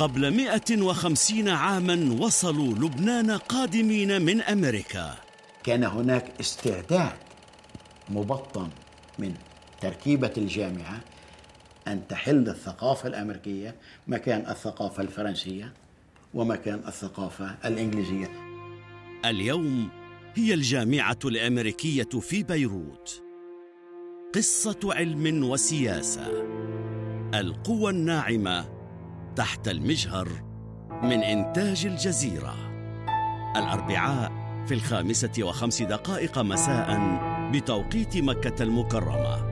قبل 150 عاما وصلوا لبنان قادمين من أمريكا. كان هناك استعداد مبطن من تركيبة الجامعة أن تحل الثقافة الأمريكية مكان الثقافة الفرنسية ومكان الثقافة الإنجليزية. اليوم هي الجامعة الأمريكية في بيروت. قصة علم وسياسة. القوى الناعمة تحت المجهر من إنتاج الجزيرة. الأربعاء في الخامسة وخمس دقائق مساء بتوقيت مكة المكرمة.